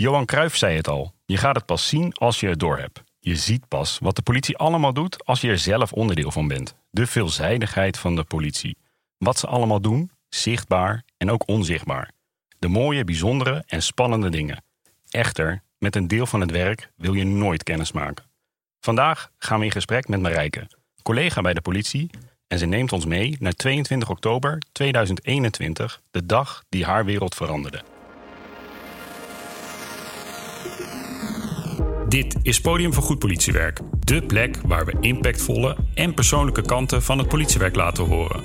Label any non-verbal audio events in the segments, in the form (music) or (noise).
Johan Cruijff zei het al. Je gaat het pas zien als je het doorhebt. Je ziet pas wat de politie allemaal doet als je er zelf onderdeel van bent. De veelzijdigheid van de politie. Wat ze allemaal doen, zichtbaar en ook onzichtbaar. De mooie, bijzondere en spannende dingen. Echter, met een deel van het werk wil je nooit kennis maken. Vandaag gaan we in gesprek met Marijke, collega bij de politie, en ze neemt ons mee naar 22 oktober 2021, de dag die haar wereld veranderde. Dit is Podium voor Goed Politiewerk, de plek waar we impactvolle en persoonlijke kanten van het politiewerk laten horen.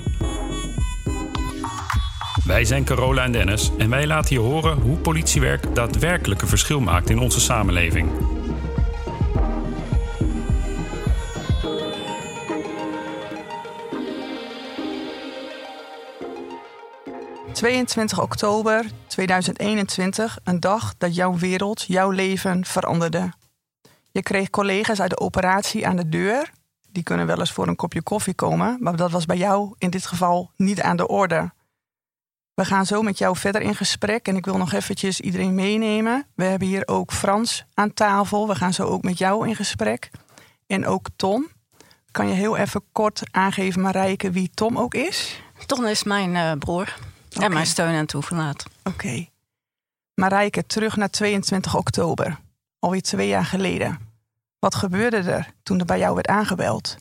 Wij zijn Carola en Dennis en wij laten je horen hoe politiewerk daadwerkelijk een verschil maakt in onze samenleving. ...22 oktober 2021, een dag dat jouw wereld, jouw leven veranderde. Je kreeg collega's uit de operatie aan de deur. Die kunnen wel eens voor een kopje koffie komen, maar dat was bij jou in dit geval niet aan de orde. We gaan zo met jou verder in gesprek en ik wil nog eventjes iedereen meenemen. We hebben hier ook Frans aan tafel. We gaan zo ook met jou in gesprek. En ook Tom. Kan je heel even kort aangeven, Marijke, wie Tom ook is? Tom is mijn uh, broer en mijn steun en toeverlaat. Oké. Okay. Marijke, terug naar 22 oktober. Alweer twee jaar geleden. Wat gebeurde er toen er bij jou werd aangebeld?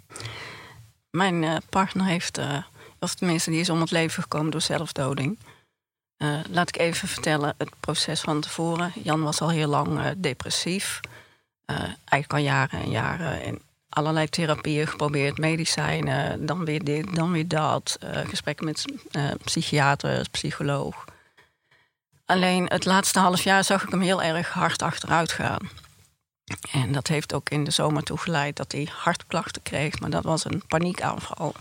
Mijn uh, partner heeft... Uh, of tenminste, die is om het leven gekomen door zelfdoding. Uh, laat ik even vertellen het proces van tevoren. Jan was al heel lang depressief. Eigenlijk al jaren en jaren. En allerlei therapieën geprobeerd, medicijnen, dan weer dit, dan weer dat. gesprekken met psychiater, psycholoog. Alleen het laatste half jaar zag ik hem heel erg hard achteruit gaan. En dat heeft ook in de zomer toegeleid dat hij hartklachten kreeg. Maar dat was een paniekaanval.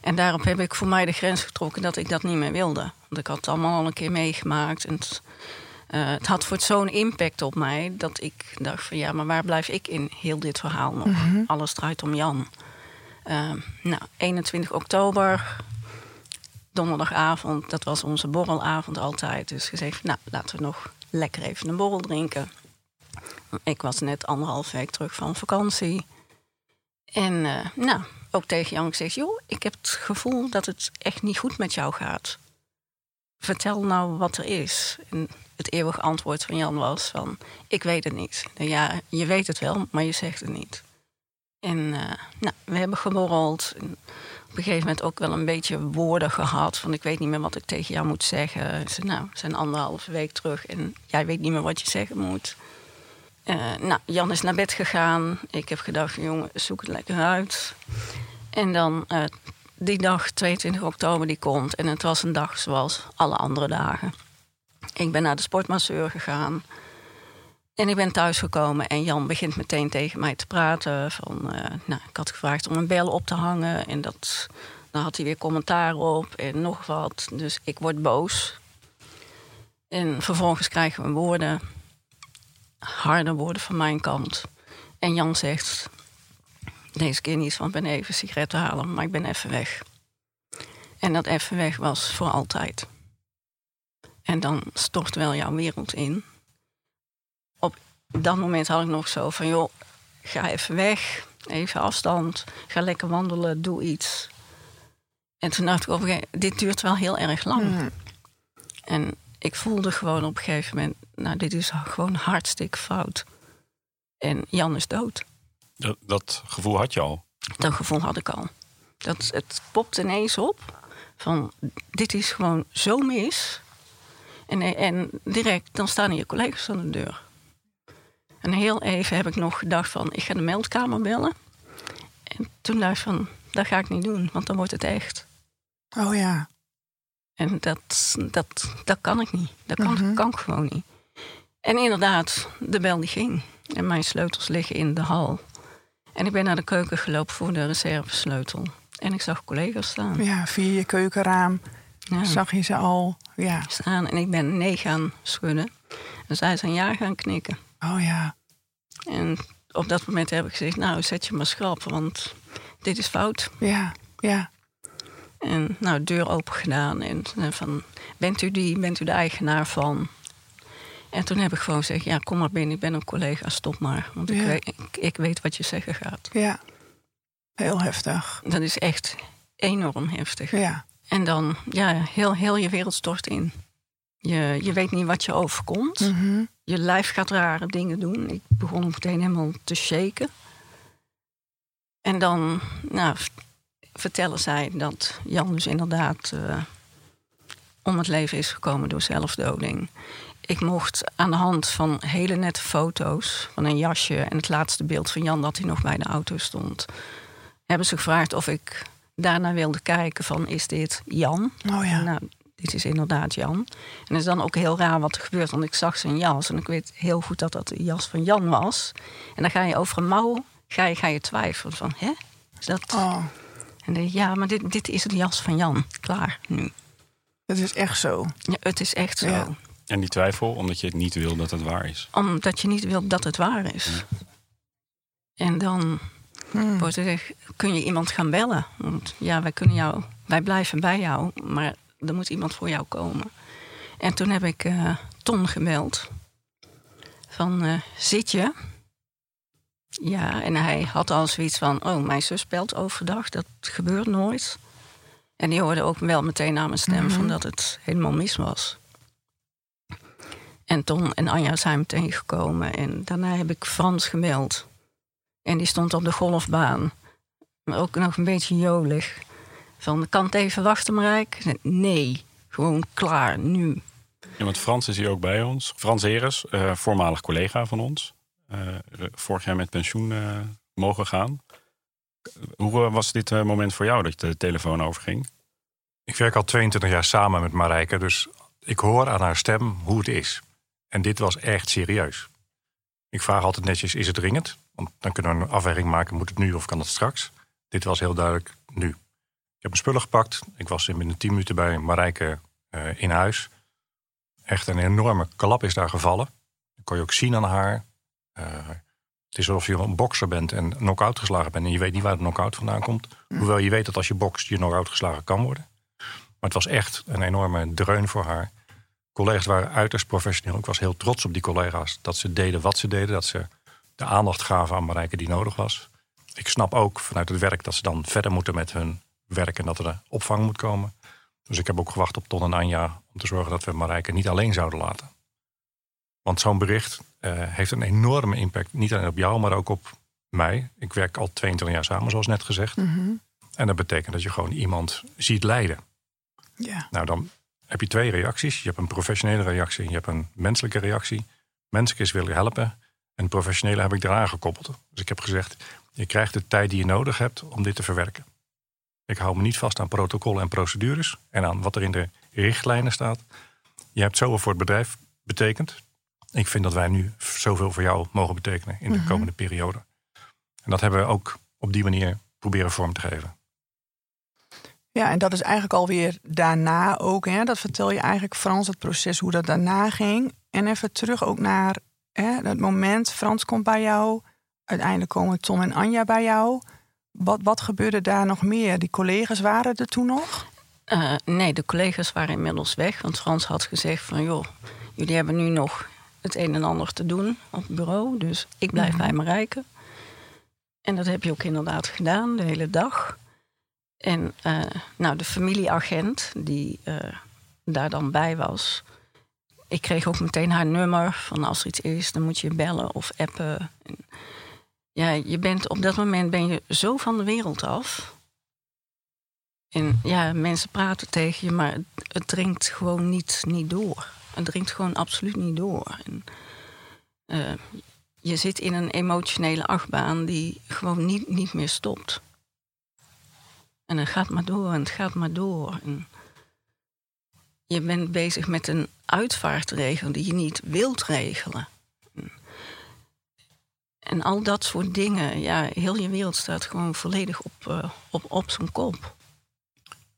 En daarop heb ik voor mij de grens getrokken dat ik dat niet meer wilde. Want ik had het allemaal al een keer meegemaakt. En het, uh, het had voor zo'n impact op mij dat ik dacht van ja, maar waar blijf ik in heel dit verhaal nog? Mhm. Alles draait om Jan. Uh, nou, 21 oktober, donderdagavond, dat was onze borrelavond altijd. Dus gezegd, nou, laten we nog lekker even een borrel drinken. Ik was net anderhalf week terug van vakantie. En uh, nou, ook tegen Jan gezegd: joh, ik heb het gevoel dat het echt niet goed met jou gaat. Vertel nou wat er is. En het eeuwige antwoord van Jan was van, ik weet het niet. Nou ja, je weet het wel, maar je zegt het niet. En uh, nou, we hebben geborreld. En op een gegeven moment ook wel een beetje woorden gehad. Van ik weet niet meer wat ik tegen jou moet zeggen. Zei, nou, we zijn anderhalve week terug en jij weet niet meer wat je zeggen moet. Uh, nou, Jan is naar bed gegaan. Ik heb gedacht, jongen, zoek het lekker uit. En dan uh, die dag, 22 oktober, die komt. En het was een dag zoals alle andere dagen. Ik ben naar de sportmasseur gegaan. En ik ben thuisgekomen en Jan begint meteen tegen mij te praten. Van, uh, nou, ik had gevraagd om een bel op te hangen. En dat, dan had hij weer commentaar op en nog wat. Dus ik word boos. En vervolgens krijgen we woorden harde woorden van mijn kant. En Jan zegt, deze keer niet, want ik ben even sigaretten halen, maar ik ben even weg. En dat even weg was voor altijd. En dan stort wel jouw wereld in. Op dat moment had ik nog zo van, joh, ga even weg, even afstand, ga lekker wandelen, doe iets. En toen dacht ik, op een dit duurt wel heel erg lang. Mm. En ik voelde gewoon op een gegeven moment, nou, dit is gewoon hartstikke fout. En Jan is dood. Dat, dat gevoel had je al? Dat gevoel had ik al. Dat, het popt ineens op van, dit is gewoon zo mis. En, en direct, dan staan je collega's aan de deur. En heel even heb ik nog gedacht van, ik ga de meldkamer bellen. En toen dacht ik van, dat ga ik niet doen, want dan wordt het echt. Oh ja. En dat, dat, dat kan ik niet. Dat kan, Mhm. kan ik gewoon niet. En inderdaad, de bel die ging. En mijn sleutels liggen in de hal. En ik ben naar de keuken gelopen voor de reservesleutel. En ik zag collega's staan. Ja, via je keukenraam Ja, zag je ze al. Ja. staan. En ik ben nee gaan schudden. En zij zijn ja gaan knikken. Oh ja. En op dat moment heb ik gezegd, nou zet je maar schrap, want dit is fout. Ja. Ja. En nou, deur open gedaan. En, en van, bent u die, bent u de eigenaar van? En toen heb ik gewoon gezegd, ja, kom maar binnen, ik ben een collega, stop maar. Want ik, weet, ik, ik weet wat je zeggen gaat. Ja. Heel heftig. Dat is echt enorm heftig. Ja. En dan, ja, heel, heel je wereld stort in. Je, je weet niet wat je overkomt. Mhm. Je lijf gaat rare dingen doen. Ik begon meteen helemaal te shaken. En dan nou, vertellen zij dat Jan dus inderdaad eh, om het leven is gekomen door zelfdoding. Ik mocht aan de hand van hele nette foto's van een jasje en het laatste beeld van Jan dat hij nog bij de auto stond, hebben ze gevraagd of ik daarna wilde kijken van is dit Jan? Oh ja. Nou, dit is inderdaad Jan. En het is dan ook heel raar wat er gebeurt, want ik zag zijn jas en ik weet heel goed dat dat de jas van Jan was. En dan ga je over een mouw, ga je, ga je twijfelen van, hè? Is dat... Oh, En dan denk ik, ja, maar dit, dit is de jas van Jan. Klaar, nu. dat is echt zo. Ja, het is echt zo. Ja. En die twijfel, omdat je het niet wil dat het waar is. Omdat je niet wilt dat het waar is. En dan Hmm. wordt er gezegd, kun je iemand gaan bellen? Want ja, wij kunnen jou, wij blijven bij jou, maar er moet iemand voor jou komen. En toen heb ik eh, Ton gebeld. Van, eh, zit je? Ja, en hij had al zoiets van, oh, mijn zus belt overdag, dat gebeurt nooit. En die hoorde ook wel meteen aan mijn stem Mhm. van dat het helemaal mis was. En Ton en Anja zijn meteen gekomen. En daarna heb ik Frans gemeld. En die stond op de golfbaan. Maar ook nog een beetje jolig. Van, kan het even wachten, Marijk? Ik zei, Nee, gewoon klaar, nu. Ja, want Frans is hier ook bij ons. Frans Heres, eh, voormalig collega van ons. Eh, vorig jaar met pensioen eh, mogen gaan. Hoe was dit eh, moment voor jou dat de telefoon overging? Ik werk al 22 jaar samen met Marijke, dus ik hoor aan haar stem hoe het is. En dit was echt serieus. Ik vraag altijd netjes, is het dringend? Want dan kunnen we een afweging maken, moet het nu of kan het straks? Dit was heel duidelijk nu. Ik heb mijn spullen gepakt. Ik was in binnen 10 minuten bij Marijke in huis. Echt een enorme klap is daar gevallen. Dat kon je ook zien aan haar. Eh, het is alsof je een bokser bent en knock-out geslagen bent. En je weet niet waar de knock-out vandaan komt. Hoewel je weet dat als je bokst, je knock-out geslagen kan worden. Maar het was echt een enorme dreun voor haar. Collega's waren uiterst professioneel. Ik was heel trots op die collega's. Dat ze deden wat ze deden. Dat ze de aandacht gaven aan Marijke die nodig was. Ik snap ook vanuit het werk dat ze dan verder moeten met hun werk. En dat er opvang moet komen. Dus ik heb ook gewacht op Ton en Anja. Om te zorgen dat we Marijke niet alleen zouden laten. Want zo'n bericht eh, heeft een enorme impact. Niet alleen op jou, maar ook op mij. Ik werk al 22 jaar samen, zoals net gezegd. Mhm. En dat betekent dat je gewoon iemand ziet lijden. Ja. Nou, dan heb je twee reacties. Je hebt een professionele reactie en je hebt een menselijke reactie. Menselijk is willen helpen. En professionele heb ik eraan gekoppeld. Dus ik heb gezegd, je krijgt de tijd die je nodig hebt om dit te verwerken. Ik hou me niet vast aan protocollen en procedures en aan wat er in de richtlijnen staat. Je hebt zoveel voor het bedrijf betekend. Ik vind dat wij nu zoveel voor jou mogen betekenen in de Mhm. komende periode. En dat hebben we ook op die manier proberen vorm te geven. Ja, en dat is eigenlijk alweer daarna ook. Hè? Dat vertel je eigenlijk Frans, het proces, hoe dat daarna ging. En even terug ook naar hè, het moment, Frans komt bij jou. Uiteindelijk komen Tom en Anja bij jou. Wat, wat gebeurde daar nog meer? Die collega's waren er toen nog? Eh, nee, de collega's waren inmiddels weg. Want Frans had gezegd van, joh, jullie hebben nu nog het een en ander te doen op het bureau. Dus ik blijf Mhm. bij Marijke. En dat heb je ook inderdaad gedaan, de hele dag. En eh, nou, de familieagent die eh, daar dan bij was... Ik kreeg ook meteen haar nummer van als er iets is, dan moet je bellen of appen. En ja, je bent op dat moment ben je zo van de wereld af. En ja, mensen praten tegen je, maar het, het dringt gewoon niet, niet door. Het dringt gewoon absoluut niet door. En, eh, je zit in een emotionele achtbaan die gewoon niet, niet meer stopt. En het gaat maar door en het gaat maar door. En je bent bezig met een uitvaartregel die je niet wilt regelen. En al dat soort dingen, ja, heel je wereld staat gewoon volledig op, eh, op, op zijn kop.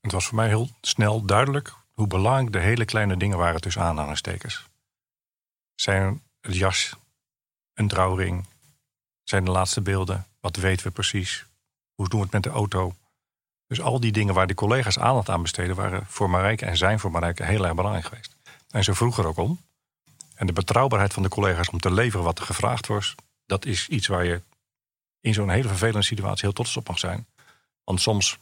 Het was voor mij heel snel duidelijk hoe belangrijk de hele kleine dingen waren tussen aanhalingstekens. Zijn het jas, een trouwring, zijn de laatste beelden, wat weten we precies, hoe doen we het met de auto. Dus al die dingen waar de collega's aandacht aan besteden, waren voor Marijke en zijn voor Marijke heel erg belangrijk geweest. En ze vroeg er ook om. En de betrouwbaarheid van de collega's om te leveren wat er gevraagd wordt, dat is iets waar je in zo'n hele vervelende situatie heel trots op mag zijn. Want soms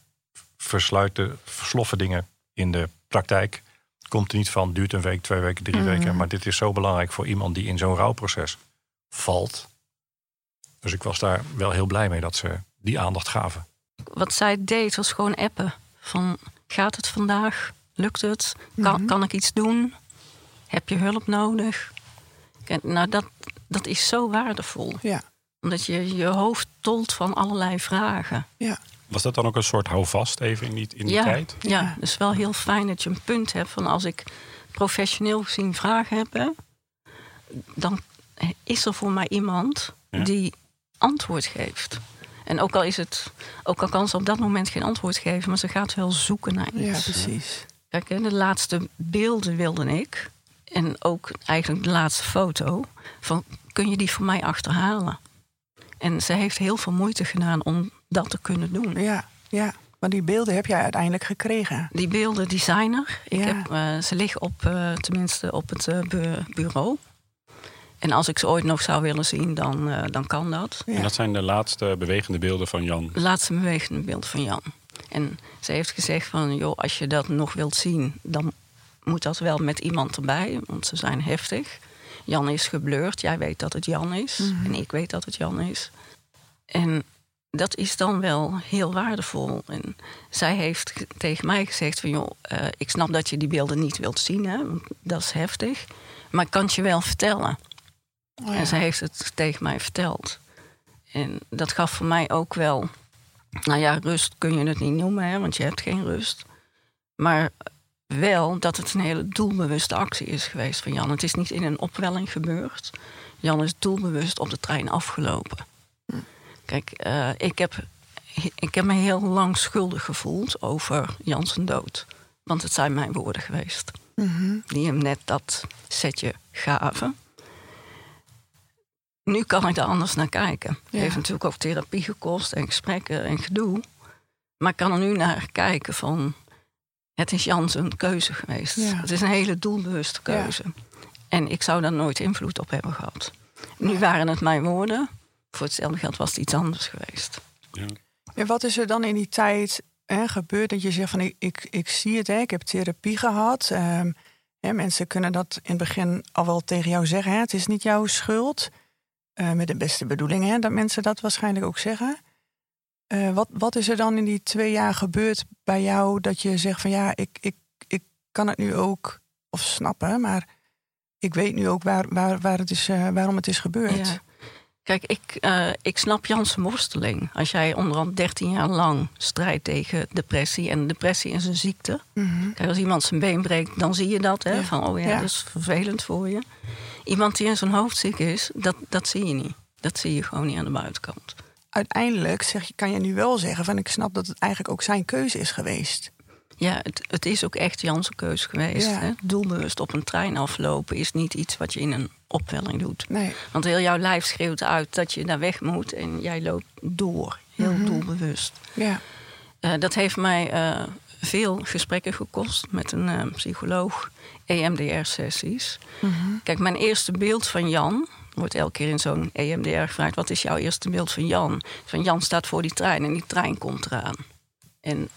versluiten, versloffen dingen in de praktijk. Komt er niet van, duurt een week, twee weken, drie Mhm. weken. Maar dit is zo belangrijk voor iemand die in zo'n rouwproces valt. Dus ik was daar wel heel blij mee dat ze die aandacht gaven. Wat zij deed was gewoon appen. Van, gaat het vandaag? Lukt het? Kan, kan ik iets doen? Heb je hulp nodig? Nou, dat, dat is zo waardevol. Ja, Omdat je je hoofd tolt van allerlei vragen. ja. Was dat dan ook een soort houvast even in die, in die ja, tijd? Ja, Ja. dus wel heel fijn dat je een punt hebt van als ik professioneel gezien vragen heb, hè, dan is er voor mij iemand Ja. die antwoord geeft. En ook al, is het, ook al kan ze op dat moment geen antwoord geven, maar ze gaat wel zoeken naar ja iets. precies. Kijk, hè, de laatste beelden wilde ik, en ook eigenlijk de laatste foto, van kun je die voor mij achterhalen? En ze heeft heel veel moeite gedaan om dat te kunnen doen. Ja, ja. Maar die beelden heb jij uiteindelijk gekregen. Die beelden die zijn er. Ik Ja. heb, eh, ze liggen op, eh, tenminste op het eh, bu- bureau. En als ik ze ooit nog zou willen zien, dan, eh, dan kan dat. Ja. En dat zijn de laatste bewegende beelden van Jan. De laatste bewegende beeld van Jan. En ze heeft gezegd van, joh, als je dat nog wilt zien... dan moet dat wel met iemand erbij, want ze zijn heftig. Jan is geblurred, jij weet dat het Jan is. En ik weet dat het Jan is. En dat is dan wel heel waardevol. En zij heeft ge- tegen mij gezegd van... joh, eh, ik snap dat je die beelden niet wilt zien, hè, want dat is heftig. Maar ik kan het je wel vertellen. Oh, ja. En zij heeft het tegen mij verteld. En dat gaf voor mij ook wel... Nou ja, rust kun je het niet noemen, hè, want je hebt geen rust. Maar wel dat het een hele doelbewuste actie is geweest van Jan. Het is niet in een opwelling gebeurd. Jan is doelbewust op de trein afgelopen. Kijk, eh, ik, heb, ik heb me heel lang schuldig gevoeld over Jans dood. Want het zijn mijn woorden geweest. Mhm. Die hem net dat setje gaven. Nu kan ik er anders naar kijken. Het Ja. heeft natuurlijk ook therapie gekost en gesprekken en gedoe. Maar ik kan er nu naar kijken van... Het is Jans een keuze geweest. Ja. Het is een hele doelbewuste Ja. keuze. En ik zou daar nooit invloed op hebben gehad. Nu waren het mijn woorden. Voor hetzelfde geld was het iets anders geweest. Ja. En wat is er dan in die tijd hè, gebeurd dat je zegt van ik, ik, ik zie het, hè, ik heb therapie gehad. Ehm, hè, mensen kunnen dat in het begin al wel tegen jou zeggen. Hè, het is niet jouw schuld. Eh, met de beste bedoelingen, hè, dat mensen dat waarschijnlijk ook zeggen. Eh, wat, wat is er dan in die twee jaar gebeurd bij jou dat je zegt van ja, ik, ik, ik kan het nu ook of snappen, maar ik weet nu ook waar, waar, waar het is, eh, waarom het is gebeurd. Ja. Kijk, ik, eh, ik snap Jans worsteling. Als jij onderhand 13 jaar lang strijdt tegen depressie. En depressie is een ziekte. Mhm. Kijk, als iemand zijn been breekt, dan zie je dat. Hè? Ja. Van, oh ja, Ja. dat is vervelend voor je. Iemand die in zijn hoofd ziek is, dat, dat zie je niet. Dat zie je gewoon niet aan de buitenkant. uiteindelijk zeg je, kan je nu wel zeggen van ik snap dat het eigenlijk ook zijn keuze is geweest. Ja, het, het is ook echt Jan's keuze geweest. Ja. Hè? Doelbewust op een trein aflopen is niet iets wat je in een opwelling doet. Nee. Want heel jouw lijf schreeuwt uit dat je daar weg moet en jij loopt door. Heel Mhm. doelbewust. Ja. Eh, dat heeft mij eh, veel gesprekken gekost met een eh, psycholoog, EMDR-sessies. Kijk, mijn eerste beeld van Jan wordt elke keer in zo'n EMDR gevraagd: wat is jouw eerste beeld van Jan? Van Jan staat voor die trein en die trein komt eraan. En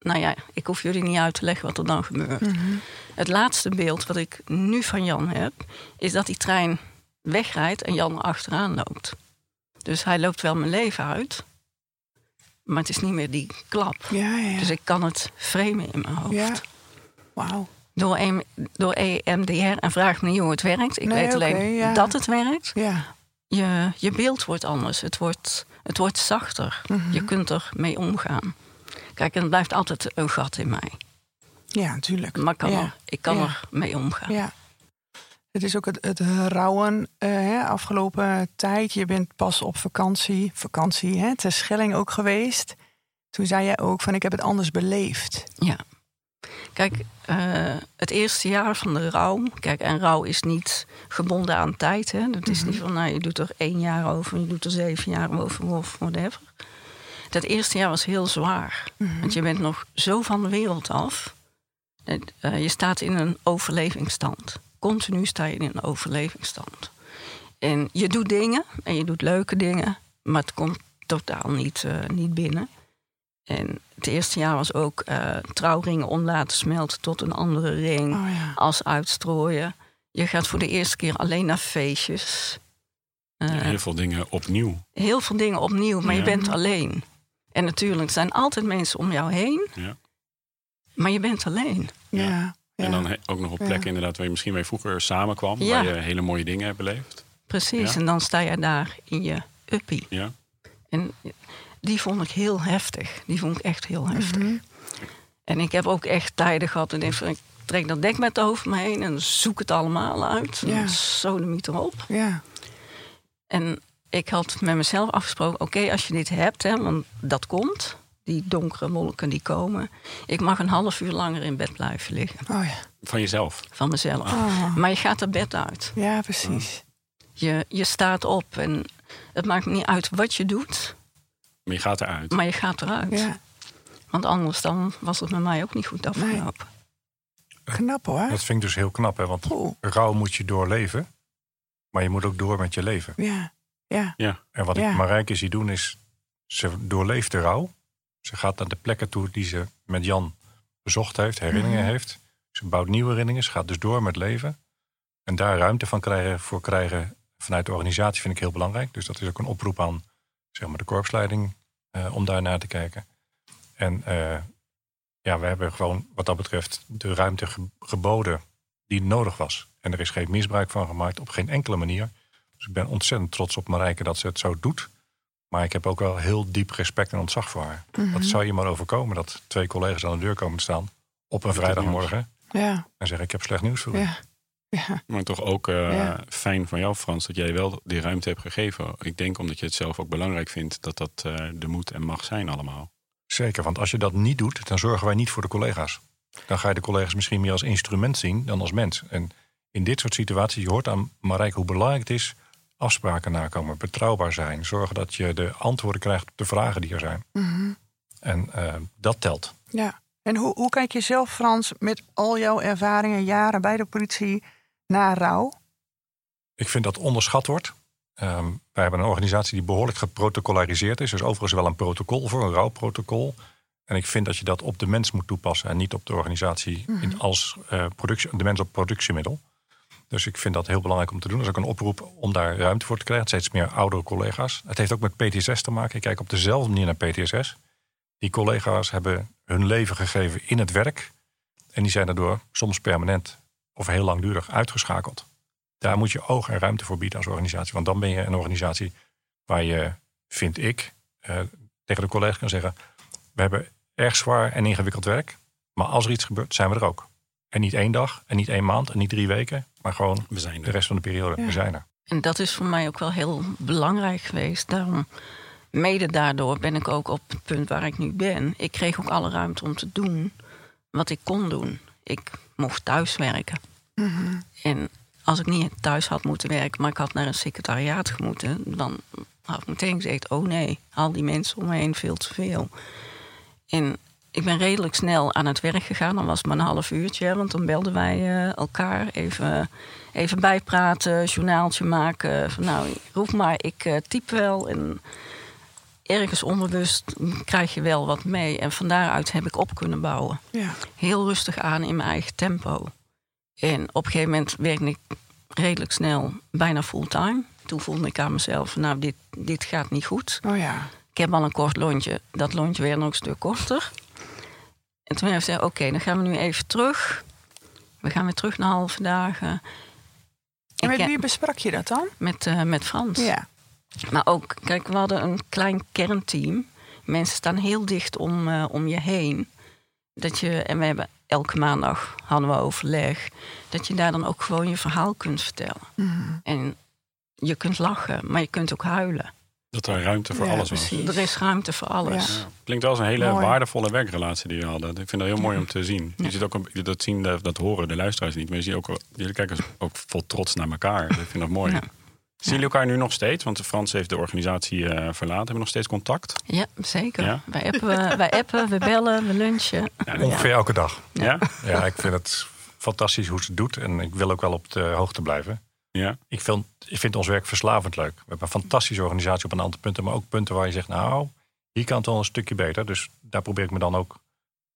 nou ja, ik hoef jullie niet uit te leggen wat er dan gebeurt. Het laatste beeld wat ik nu van Jan heb, is dat die trein wegrijdt en Jan er achteraan loopt. Dus hij loopt wel mijn leven uit, maar het is niet meer die klap. Ja, ja, ja. Dus ik kan het framen in mijn hoofd. Ja. Wauw. Door, EM door EMDR en vraag me niet hoe het werkt. Ik Nee, weet alleen ja. dat het werkt. Ja. Je, je beeld wordt anders. Het wordt, het wordt zachter. Mhm. Je kunt er mee omgaan. Kijk, en het blijft altijd een gat in mij. Ja, natuurlijk. Maar ik kan, ja. er, ik kan Ja. er mee omgaan. Ja. Het is ook het, het rouwen eh, hè, afgelopen tijd. Je bent pas op vakantie, vakantie, hè, ter Schelling ook geweest. Toen zei je ook van ik heb het anders beleefd. Ja. Kijk, eh, het eerste jaar van de rouw. Kijk, en rouw is niet gebonden aan tijd. Hè? Dat is niet van, nou, je doet er één jaar over, je doet er zeven jaar over of whatever. Dat eerste jaar was heel zwaar. Want je bent nog zo van de wereld af. Het, eh, je staat in een overlevingsstand. continu sta je in een overlevingsstand. En je doet dingen en je doet leuke dingen, maar het komt totaal niet, eh, niet binnen. En het eerste jaar was ook eh, trouwringen om laten smelten tot een andere ring. Oh ja. Als uitstrooien. Je gaat voor de eerste keer alleen naar feestjes. Eh, Heel veel dingen opnieuw. heel veel dingen opnieuw, maar Ja. je bent alleen. En natuurlijk zijn altijd mensen om jou heen, Ja. maar je bent alleen. Ja. ja. En dan ook nog op Ja. plekken inderdaad waar je misschien mee vroeger samenkwam. Ja. Waar je hele mooie dingen hebt beleefd. Precies, Ja. en dan sta je daar in je uppie. Ja. En die vond ik heel heftig. Die vond ik echt heel heftig. Mhm. En ik heb ook echt tijden gehad. En ik denk, ik trek dat dekbed over me heen en zoek het allemaal uit. Ja. En Sodemiet erop. ja. En ik had met mezelf afgesproken: oké, als je dit hebt, hè, want dat komt. Die donkere wolken die komen. Ik mag een half uur langer in bed blijven liggen. Oh ja. Van jezelf. Van mezelf. Oh. Maar je gaat er bed uit. Ja, precies. Je, je staat op. En het maakt niet uit wat je doet. Maar je gaat eruit. Maar je gaat eruit. Ja. Want anders dan was het met mij ook niet goed afgelopen. Knap hoor. Dat vind ik dus heel knap, hè? want Oeh. rouw moet je doorleven. Maar je moet ook door met je leven. Ja. Ja. En wat Ja. ik Marijke zie doen is, ze doorleeft de rouw. Ze gaat naar de plekken toe die ze met Jan bezocht heeft, herinneringen Mhm. heeft. Ze bouwt nieuwe herinneringen, ze gaat dus door met leven. En daar ruimte van krijgen, voor krijgen vanuit de organisatie vind ik heel belangrijk. Dus dat is ook een oproep aan zeg maar, de korpsleiding eh, om daar naar te kijken. En eh, ja, we hebben gewoon wat dat betreft de ruimte ge- geboden die nodig was. En er is geen misbruik van gemaakt op geen enkele manier. Dus ik ben ontzettend trots op Marijke dat ze het zo doet. Maar ik heb ook wel heel diep respect en ontzag voor haar. Mhm. Wat zou je maar overkomen dat twee collega's aan de deur komen te staan op een vrijdagmorgen Ja. en zeggen: Ik heb slecht nieuws voor u. Ja. Ja. Maar toch ook eh, Ja. fijn van jou, Frans, dat jij wel die ruimte hebt gegeven. Ik denk omdat je het zelf ook belangrijk vindt dat dat eh, de moet en mag zijn allemaal. Zeker, want als je dat niet doet, dan zorgen wij niet voor de collega's. Dan ga je de collega's misschien meer als instrument zien dan als mens. En in dit soort situaties, je hoort aan Marijke hoe belangrijk het is... afspraken nakomen, betrouwbaar zijn. Zorgen dat je de antwoorden krijgt op de vragen die er zijn. Mhm. En eh, dat telt. Ja. En hoe, hoe kijk je zelf, Frans, met al jouw ervaringen, jaren bij de politie, naar rouw? Ik vind dat onderschat wordt. Ehm, wij hebben een organisatie die behoorlijk geprotocolariseerd is. Dus overigens wel een protocol voor, een rouwprotocol. En ik vind dat je dat op de mens moet toepassen en niet op de organisatie in als eh, productie, de mens op productiemiddel. Dus ik vind dat heel belangrijk om te doen. Dat is ook een oproep om daar ruimte voor te krijgen. Steeds meer oudere collega's. Het heeft ook met PTSS te maken. Ik kijk op dezelfde manier naar PTSS. Die collega's hebben hun leven gegeven in het werk. En die zijn daardoor soms permanent of heel langdurig uitgeschakeld. Daar moet je oog en ruimte voor bieden als organisatie. Want dan ben je een organisatie waar je, vind ik, eh, tegen de collega's kan zeggen... we hebben erg zwaar en ingewikkeld werk. Maar als er iets gebeurt, zijn we er ook. En niet één dag, en niet één maand, en niet drie weken. Maar gewoon We zijn de rest van de periode. Ja. We zijn er. En dat is voor mij ook wel heel belangrijk geweest. Daarom, mede daardoor ben ik ook op het punt waar ik nu ben. Ik kreeg ook alle ruimte om te doen wat ik kon doen. Ik mocht thuiswerken. En als ik niet thuis had moeten werken, maar ik had naar een secretariaat moeten, dan had ik meteen gezegd: oh nee, al die mensen om me heen veel te veel. En ik ben redelijk snel aan het werk gegaan. Dan was het maar een half uurtje, want dan belden wij eh, elkaar even, even bijpraten, journaaltje maken. Van, nou, roep maar, ik eh, typ wel. En ergens onbewust krijg je wel wat mee. En van daaruit heb ik op kunnen bouwen Ja. heel rustig aan in mijn eigen tempo. En op een gegeven moment werkte ik redelijk snel bijna fulltime. Toen voelde ik aan mezelf, nou, dit, dit gaat niet goed. Oh ja. Ik heb al een kort lontje. Dat lontje werd nog een stuk korter. En toen ik gezegd, oké, dan gaan we nu even terug. We gaan weer terug naar halve dagen. En met wie besprak je dat dan? met, eh, met Frans. Ja. Maar ook, kijk, we hadden een klein kernteam. Mensen staan heel dicht om, eh, om je heen. Dat je, en we hebben elke maandag hadden we overleg. Dat je daar dan ook gewoon je verhaal kunt vertellen. Mhm. En je kunt lachen, maar je kunt ook huilen. Dat er ruimte voor Ja, alles was. precies. Er is ruimte voor alles. Ja. Klinkt wel als een hele Mooi. waardevolle werkrelatie die je hadden. Ik vind dat heel mooi om te zien. Je ziet ook, dat, zien, dat dat horen de luisteraars niet. Maar je ziet ook, jullie kijken ook vol trots naar elkaar. Ik vind dat mooi. Ja. Zien jullie elkaar nu nog steeds? Want Frans heeft de organisatie eh, verlaten. Hebben we nog steeds contact? Ja, zeker. Ja? Wij, appen, wij appen, we bellen, we lunchen. Ja, Ongeveer elke dag. Ja? Ja, ik vind het fantastisch hoe ze het doet. En ik wil ook wel op de hoogte blijven. Ja. Ik vind, ik vind ons werk verslavend leuk. We hebben een fantastische organisatie op een aantal punten. Maar ook punten waar je zegt, nou, hier kan het wel een stukje beter. Dus daar probeer ik me dan ook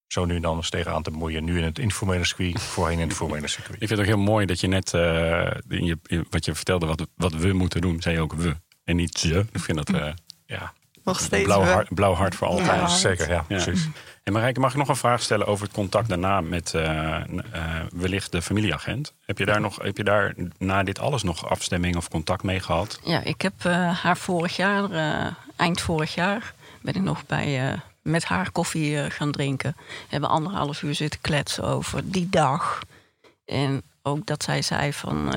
zo nu en dan eens tegenaan te bemoeien. Nu in het informele circuit, (laughs) voorheen in het formele circuit. Ik vind het ook heel mooi dat je net, eh, in je, in wat je vertelde, wat, wat we moeten doen, zei je ook we. En niet ze. Ik vind dat eh, Ja, Nog steeds. blauw hart, blauw hart voor altijd. Ja zeker. Ja, Ja. precies. En Marijke, mag ik nog een vraag stellen over het contact daarna met eh, eh, wellicht de familieagent? Heb je daar nog, heb je daar na dit alles nog afstemming of contact mee gehad? Ja, ik heb eh, haar vorig jaar, eind vorig jaar, ben ik nog bij, met haar koffie gaan drinken. We hebben anderhalf uur zitten kletsen over die dag. En ook dat zij zei van...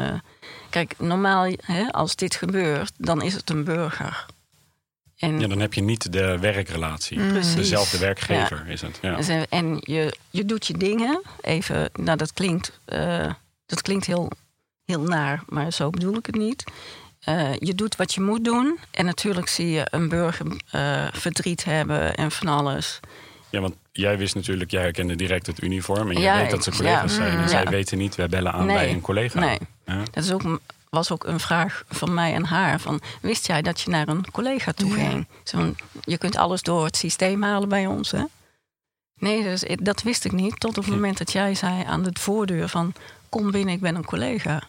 kijk, normaal hè, als dit gebeurt, dan is het een burger. En, Ja, dan heb je niet de werkrelatie. Precies. Dezelfde werkgever is het. Ja. en ze- en je, je doet je dingen even... Nou, dat klinkt, eh, dat klinkt heel, heel naar, maar zo bedoel ik het niet. Eh, je doet wat je moet doen. En natuurlijk zie je een burger eh, verdriet hebben en van alles. ja, want jij wist natuurlijk, jij herkende direct het uniform. En je Ja, weet dat ze collega's ja. zijn. En zij weten niet, wij bellen aan Nee. bij een collega. Nee, dat is ook, was ook een vraag van mij en haar. Van, wist jij dat je naar een collega toe ging? Zo, je kunt alles door het systeem halen bij ons, hè? Nee, dus, ik- dat wist ik niet. Tot op het moment dat jij zei aan de voordeur van... kom binnen, ik ben een collega.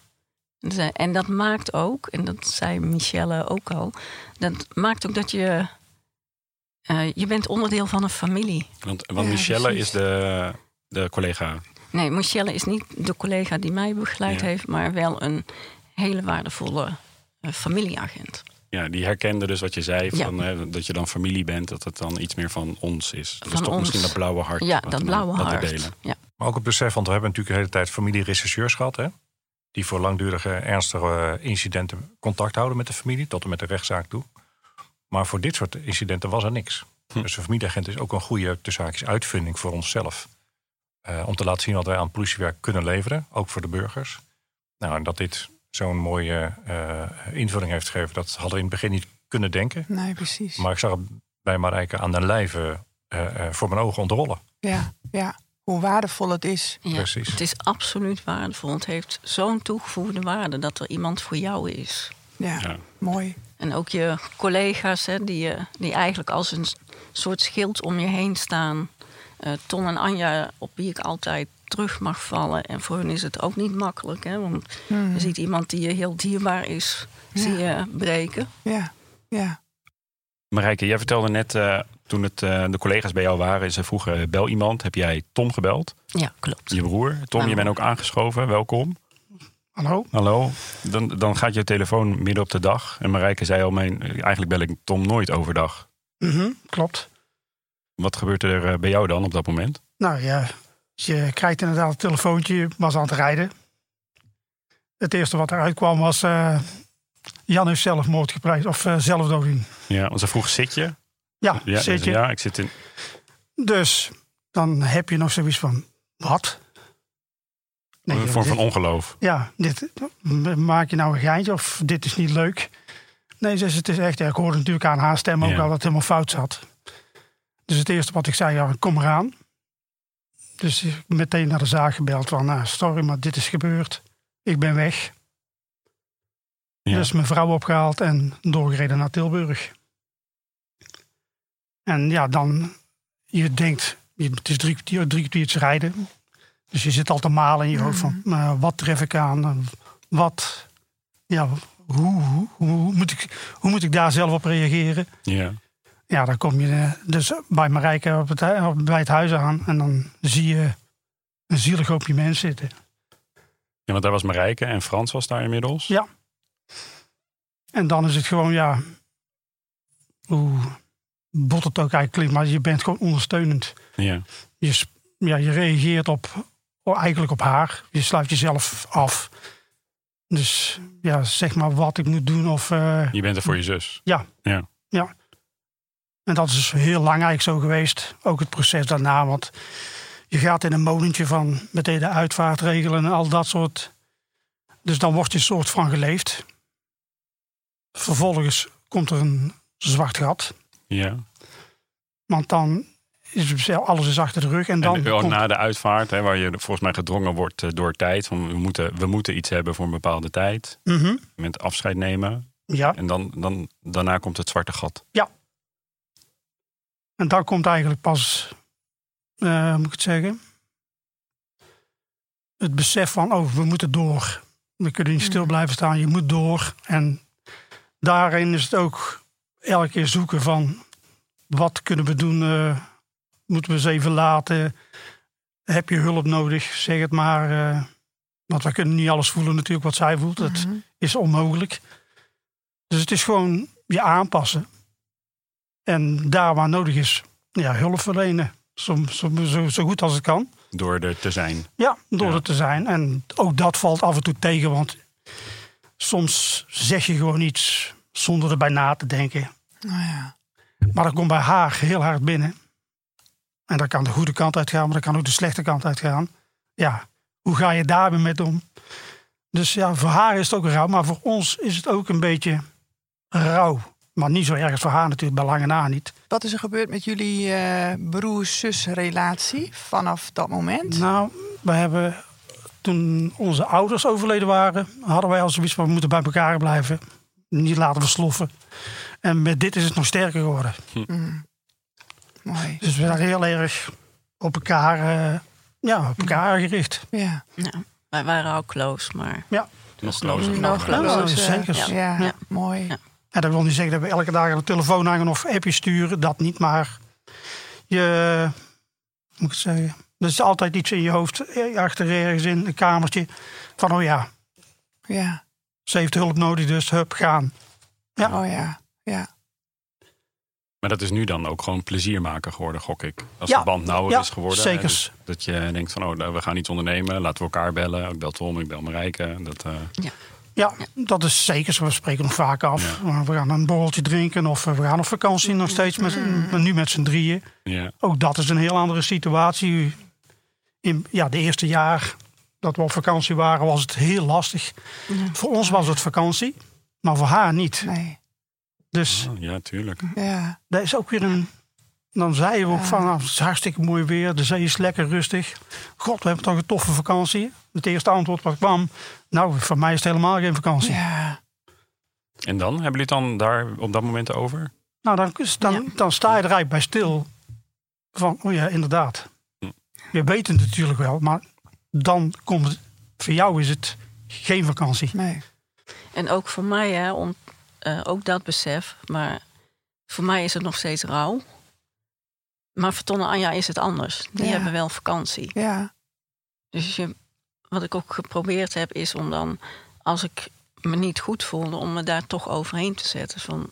En dat maakt ook, en dat zei Michelle ook al... dat maakt ook dat je... eh, je bent onderdeel van een familie. Want, want Ja, Michelle precies. is de, de collega. Nee, Michelle is niet de collega die mij begeleid Ja. heeft... maar wel een hele waardevolle eh, familieagent. Ja, die herkende dus wat je zei, Ja. van, hè, dat je dan familie bent, dat het dan iets meer van ons is. Dat is Van toch ons. misschien dat blauwe hart. Ja, dat we- blauwe hart. delen. Ja. Maar ook het besef, want we hebben natuurlijk de hele tijd familierechercheurs gehad. Hè? Die voor langdurige, ernstige incidenten contact houden met de familie. Tot en met de rechtszaak toe. Maar voor dit soort incidenten was er niks. Hm. Dus een familieagent is ook een goede haakjes, uitvinding voor onszelf. Eh, om te laten zien wat wij aan politiewerk kunnen leveren. Ook voor de burgers. Nou, en dat dit zo'n mooie eh, invulling heeft gegeven. Dat hadden we in het begin niet kunnen denken. Nee, precies. Maar ik zag het bij Marijke aan de lijve eh, eh, voor mijn ogen ontrollen. Ja, ja. Hoe waardevol het is. Ja, Precies. Het is absoluut waardevol. Het heeft zo'n toegevoegde waarde dat er iemand voor jou is. Ja, Ja. mooi. En ook je collega's, hè, die, je- die eigenlijk als een soort schild om je heen staan. Eh, Ton en Anja, op wie ik altijd terug mag vallen. En voor hun is het ook niet makkelijk. Hè, want Hmm. je ziet iemand die je heel dierbaar is, Ja. zie je breken. Ja, ja. Marijke, jij vertelde net eh, toen het, eh, de collega's bij jou waren, ze vroegen bel iemand. Heb jij Tom gebeld? Ja, klopt. Je broer. Tom, Mijn je bent ook aangeschoven. Welkom. Hallo? Hallo. Dan, dan gaat je telefoon midden op de dag. En Marijke zei al, mijn, eigenlijk bel ik Tom nooit overdag. Mhm, klopt. Wat gebeurt er eh, bij jou dan op dat moment? Nou ja, je krijgt inderdaad een telefoontje, je was aan het rijden. Het eerste wat eruit kwam was... eh, Jan heeft zelfmoord gepleegd, of eh, zelfdoding. Ja, want ze vroeg, zit je? Ja, Ja, zit je. ja ik zit in. Dus dan heb je nog zoiets van, wat? Nee, een vorm dit- van ongeloof. Ja, dit, maak je nou een geintje of dit is niet leuk? Nee, dus het is echt, ik hoorde natuurlijk aan haar stem ook Ja. al dat het helemaal fout zat. Dus het eerste wat ik zei, ja, kom eraan. Dus ik meteen naar de zaak gebeld van, nou, sorry, maar dit is gebeurd. Ik ben weg. Ja. Dus mijn vrouw opgehaald en doorgereden naar Tilburg. En ja, dan, je denkt, je- het is drie kwartier, drie kwartiertje rijden. Dus je zit al te malen in je hoofd van, eh, wat tref ik aan? Eh, Wat, ja, hoe, hoe, hoe, moet ik, hoe moet ik daar zelf op reageren? ja. Ja, dan kom je eh, dus bij Marijke op het, bij het huis aan. En dan zie je een zielig hoopje mensen zitten. ja, want daar was Marijke en Frans was daar inmiddels. Ja. En dan is het gewoon, ja, hoe bot het ook eigenlijk klinkt, maar je bent gewoon ondersteunend. Ja. Je, ja, je reageert op, eigenlijk op haar. Je sluit jezelf af. Dus ja, zeg maar wat ik moet doen. Of, eh, Je bent er voor je zus. En dat is heel lang eigenlijk zo geweest. Ook het proces daarna. Want je gaat in een molentje van meteen de uitvaart regelen en al dat soort. Dus dan wordt je soort van geleefd. Vervolgens komt er een zwart gat. Ja. Want dan is alles is achter de rug. En dan en, komt- na de uitvaart, hè, waar je volgens mij gedrongen wordt eh, door tijd. Van we, moeten, we moeten iets hebben voor een bepaalde tijd. Mhm. Met afscheid nemen. Ja, En dan, dan, daarna komt het zwarte gat. En dan komt eigenlijk pas, hoe moet ik het zeggen, het besef van, oh, we moeten door. We kunnen niet stil blijven staan, je moet door. En daarin is het ook elke keer zoeken van, wat kunnen we doen? eh, moeten we ze even laten? Heb je hulp nodig? Zeg het maar. eh, want wij kunnen niet alles voelen natuurlijk wat zij voelt. Dat Mhm. is onmogelijk. Dus het is gewoon je aanpassen. En daar waar nodig is, ja, hulp verlenen. Zo, zo, zo, zo goed als het kan. Door er te zijn. Ja, door Ja. het te zijn. En ook dat valt af en toe tegen. Want soms zeg je gewoon iets zonder erbij na te denken. Nou ja. Maar dat komt bij haar heel hard binnen. En dat kan de goede kant uitgaan, maar dat kan ook de slechte kant uitgaan. Ja, hoe ga je daar weer mee om? Dus ja, voor haar is het ook rouw, maar voor ons is het ook een beetje rouw. Maar niet zo erg voor haar natuurlijk, bij lange na niet. Wat is er gebeurd met jullie eh broer-zus relatie vanaf dat moment? Nou, we hebben toen onze ouders overleden waren, hadden wij al zoiets van we moeten bij elkaar blijven. Niet laten we sloffen. En met dit is het nog sterker geworden. Mhm. Mooi. Dus we zijn heel erg op elkaar, eh, ja, op elkaar gericht. Ja. Ja, wij waren ook close, maar Ja. Nog closer. Nog closer. Ja, zeker. Ja, Ja. mooi. Ja. En dat wil niet zeggen dat we elke dag aan de telefoon hangen of appjes sturen. Dat niet, maar je, hoe moet ik het zeggen? Er is altijd iets in je hoofd, eh, achter ergens in een kamertje. Van, oh ja, Ja. ze heeft hulp nodig, dus hup, gaan. Ja. Oh ja. Ja. Maar dat is nu dan ook gewoon plezier maken geworden, gok ik. Als Ja. de band nauwer Ja, is geworden. zeker. dus dat je denkt van, oh, nou, we gaan iets ondernemen. Laten we elkaar bellen. Ik bel Tom, ik bel Marijke. Dat, eh, Ja, dat is zeker. We spreken nog vaak af. Ja. We gaan een borreltje drinken of we gaan op vakantie nog steeds. Met, nu met z'n drieën. ja. Ook dat is een heel andere situatie. In ja, de eerste jaar dat we op vakantie waren, was het heel lastig. Voor ons was het vakantie, maar voor haar niet. Nee. Dus Oh, ja, tuurlijk. Ja. dat is ook weer een. Dan zeiden we ook van, nou, het is hartstikke mooi weer, de zee is lekker rustig. God, we hebben toch een toffe vakantie. Het eerste antwoord wat kwam, nou, voor mij is het helemaal geen vakantie. Ja. En dan? Hebben jullie het dan daar op dat moment over? Nou, dan, dan, Ja. dan sta je er eigenlijk bij stil. Van, oh ja, inderdaad. Hm. Je weet het natuurlijk wel, maar dan komt het. Voor jou is het geen vakantie. Nee. En ook voor mij, hè, om, eh, ook dat besef. Maar voor mij is het nog steeds rouw. Maar voor Ton en Anja is het anders. Die Ja. hebben wel vakantie. Ja. Dus je, wat ik ook geprobeerd heb, is om dan, als ik me niet goed voelde, om me daar toch overheen te zetten. Van,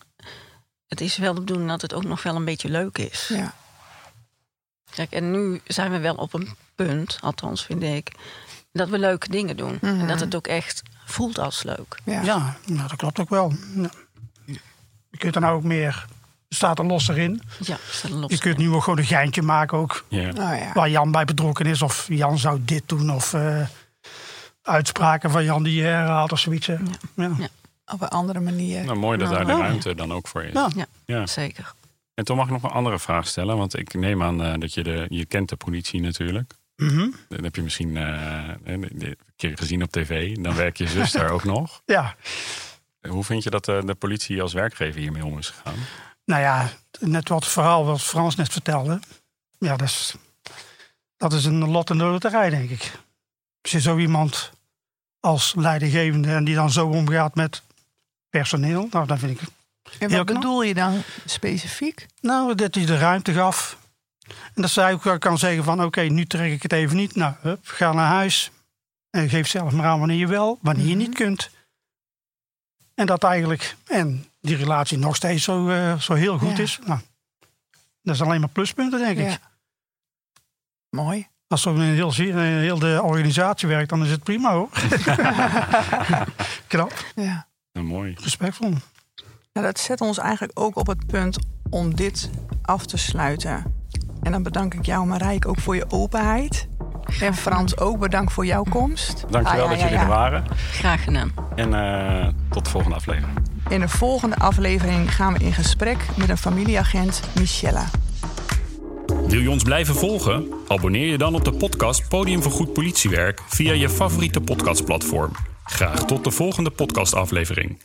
het is wel de bedoeling dat het ook nog wel een beetje leuk is. Ja. Kijk, en nu zijn we wel op een punt, althans vind ik, dat we leuke dingen doen. Mhm. En dat het ook echt voelt als leuk. Ja. Ja, nou, dat klopt ook wel. Ja. Je kunt er nou ook meer. Er staat er los erin. Ja, stel los. Je kunt nu ook gewoon een geintje maken ook. Ja. Oh ja. Waar Jan bij betrokken is. Of Jan zou dit doen. Of eh, uitspraken van Jan die je herhaalt of zoiets. Ja. Ja. Op een andere manier. Nou, mooi dat Nou, daar de ja. ruimte dan ook voor is. Ja. Ja, Ja. zeker. En toen mag ik nog een andere vraag stellen. Want ik neem aan eh, dat je de... Je kent de politie natuurlijk. Mhm. Dat heb je misschien eh, een keer gezien op tv. Dan werkt je zus daar ook nog. (laughs) ja. Hoe vind je dat eh, de politie als werkgever hiermee om is gegaan? Nou ja, net wat verhaal wat Frans net vertelde. Ja, dat is, dat is een lot in de loterij, denk ik. Als je zo iemand als leidinggevende en die dan zo omgaat met personeel, nou, dan vind ik. En wat knap. bedoel je dan specifiek? Nou, dat hij de ruimte gaf. En dat zij ook kan zeggen van, oké, nu trek ik het even niet. Nou, hup, ga naar huis. En geef zelf maar aan wanneer je wel, wanneer je niet kunt. En dat eigenlijk, en die relatie nog steeds zo, eh, zo heel goed Ja. is. Nou, dat is alleen maar pluspunten, denk ik. Ja. Mooi. Als zo in heel, in heel de organisatie werkt, dan is het prima hoor. (laughs) Knap, Ja. Nou, mooi. respectvol. Nou, dat zet ons eigenlijk ook op het punt om dit af te sluiten. En dan bedank ik jou, Marijke, ook voor je openheid. En Frans ook bedankt voor jouw komst. Dankjewel Ah, ja, dat jullie ja. er waren. Graag gedaan. En eh, tot de volgende aflevering. In de volgende aflevering gaan we in gesprek met een familieagent, Michella. Wil je ons blijven volgen? Abonneer je dan op de podcast Podium voor Goed Politiewerk via je favoriete podcastplatform. Graag tot de volgende podcastaflevering.